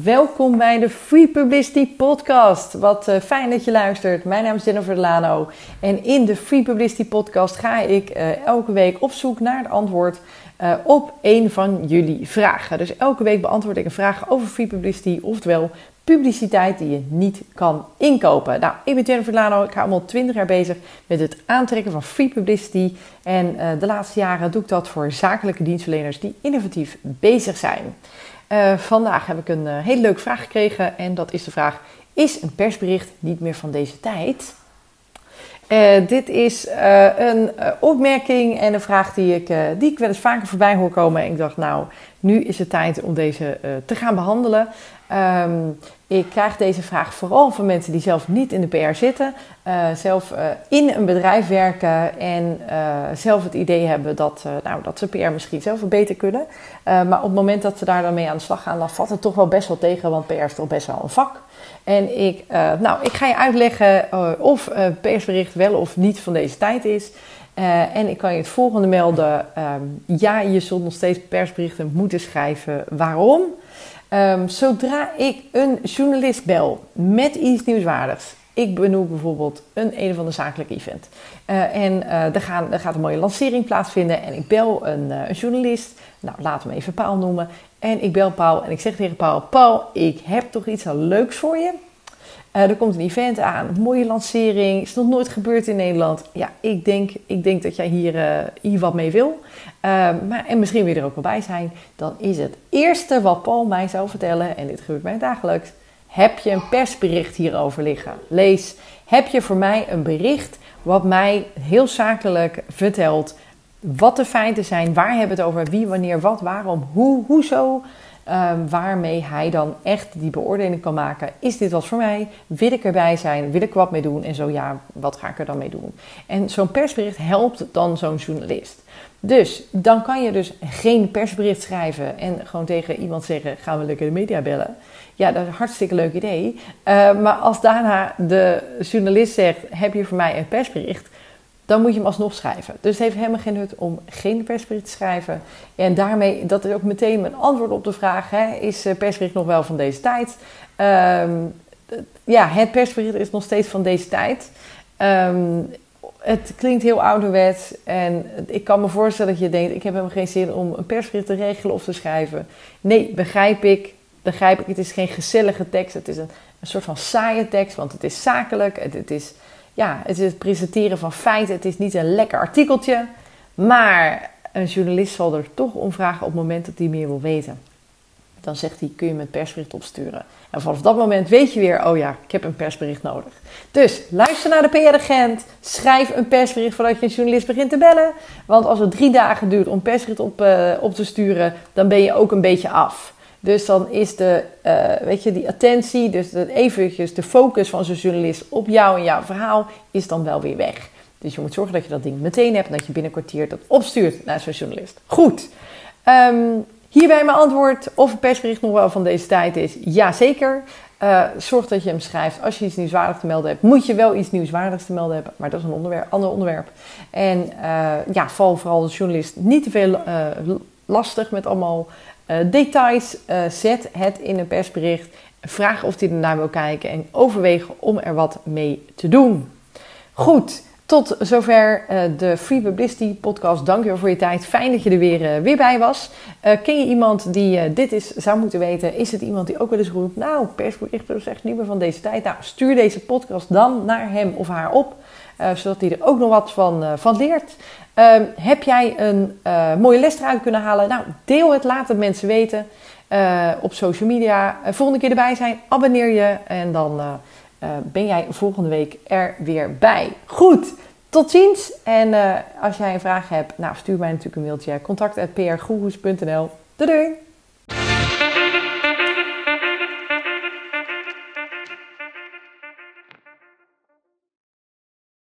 Welkom bij de Free Publicity Podcast. Wat uh, fijn dat je luistert. Mijn naam is Jennifer Delano. En in de Free Publicity Podcast ga ik uh, elke week op zoek naar het antwoord uh, op een van jullie vragen. Dus elke week beantwoord ik een vraag over free publicity, oftewel publiciteit die je niet kan inkopen. Nou, ik ben Jennifer Lano. Ik ga al 20 jaar bezig met het aantrekken van free publicity. En de laatste jaren doe ik dat voor zakelijke dienstverleners die innovatief bezig zijn. Uh, vandaag heb ik een uh, hele leuke vraag gekregen. En dat is de vraag: Is een persbericht niet meer van deze tijd? Uh, dit is een opmerking en een vraag die ik, die ik wel eens vaker voorbij hoor komen. En ik dacht, nou, nu is het tijd om deze te gaan behandelen. Um, ik krijg deze vraag vooral van mensen die zelf niet in de PR zitten, zelf in een bedrijf werken en zelf het idee hebben dat, nou, dat ze PR misschien zelf beter kunnen. maar op het moment dat ze daar dan mee aan de slag gaan, dan valt het toch wel best wel tegen, want PR is toch best wel een vak. En ik, nou, ik ga je uitleggen of uh, persbericht wel of niet van deze tijd is. En ik kan je het volgende melden. Um, ja, je zult nog steeds persberichten moeten schrijven. Waarom? Um, zodra ik een journalist bel met iets nieuwswaardigs. Ik benoem bijvoorbeeld een een of ander zakelijk event. en er, gaan, er, gaat een mooie lancering plaatsvinden. En ik bel een, een journalist. Nou, we hem even Paul noemen. En ik bel Paul en ik zeg tegen Paul: Paul, ik heb toch iets leuks voor je. Uh, er komt een event aan, mooie lancering. Is nog nooit gebeurd in Nederland. Ja, ik denk, ik denk dat jij hier, uh, hier wat mee wil. Uh, maar, en misschien wil je er ook wel bij zijn. Dan is het eerste wat Paul mij zou vertellen, en dit gebeurt mij dagelijks. Heb je een persbericht hierover liggen? Lees, heb je voor mij een bericht wat mij heel zakelijk vertelt wat de feiten zijn, waar hebben we het over, wie, wanneer, wat, waarom, hoe, hoezo. Um, waarmee hij dan echt die beoordeling kan maken. Is dit wat voor mij? Wil ik erbij zijn? Wil ik wat mee doen? En zo ja, wat ga ik er dan mee doen? En zo'n persbericht helpt dan zo'n journalist. Dus dan kan je dus geen persbericht schrijven en gewoon tegen iemand zeggen: gaan we lekker de media bellen. Ja, dat is een hartstikke leuk idee. Uh, maar als daarna de journalist zegt: heb je voor mij een persbericht? Dan moet je hem alsnog schrijven. Dus het heeft helemaal geen nut om geen persbericht te schrijven. En daarmee, dat is ook meteen mijn antwoord op de vraag: hè, is eh, persbericht nog wel van deze tijd? Um, ja, het persbericht is nog steeds van deze tijd. Um, het klinkt heel ouderwets en ik kan me voorstellen dat je denkt: ik heb helemaal geen zin om een persbericht te regelen of te schrijven. Nee, begrijp ik. Begrijp ik. Het is geen gezellige tekst. Het is een, een soort van saaie tekst, want het is zakelijk. Het is ja, het is het presenteren van feiten. Het is niet een lekker artikeltje. Maar een journalist zal er toch om vragen op het moment dat hij meer wil weten. Dan zegt hij, kun je me een persbericht opsturen? En vanaf dat moment weet je weer, oh ja, ik heb een persbericht nodig. Dus luister naar de PR-agent. Schrijf een persbericht voordat je een journalist begint te bellen. Want als het drie dagen duurt om persbericht op, uh, op te sturen, dan ben je ook een beetje af. Dus dan is de, uh, weet je, die attentie, dus de, eventjes de focus van zo'n journalist op jou en jouw verhaal, is dan wel weer weg. Dus je moet zorgen dat je dat ding meteen hebt en dat je binnen kwartier dat opstuurt naar zo'n journalist. Goed. Um, hierbij mijn antwoord of een persbericht nog wel van deze tijd is. Jazeker. Uh, zorg dat je hem schrijft. Als je iets nieuwswaardigs te melden hebt, moet je wel iets nieuwswaardigs te melden hebben. Maar dat is een ander onderwerp. En uh, ja, val vooral als journalist niet te veel lastig met allemaal uh, details. Uh, zet het in een persbericht. Vraag of hij ernaar wil kijken en overweeg om er wat mee te doen. Goed, tot zover uh, de Free Publicity podcast. Dank je wel voor je tijd. Fijn dat je er weer, weer bij was. ken je iemand die dit is, zou moeten weten? Is het iemand die ook wel eens roept, nou, persberichten is echt niet meer van deze tijd. Nou, stuur deze podcast dan naar hem of haar op. zodat hij er ook nog wat van, van leert. Um, heb jij een mooie les eruit kunnen halen? Nou, deel het, laat het mensen weten op social media. Volgende keer erbij zijn, abonneer je en dan ben jij volgende week er weer bij. Goed, tot ziens. En als jij een vraag hebt, nou, stuur mij natuurlijk een mailtje. Contact.prgoeroes.nl. Doei doei!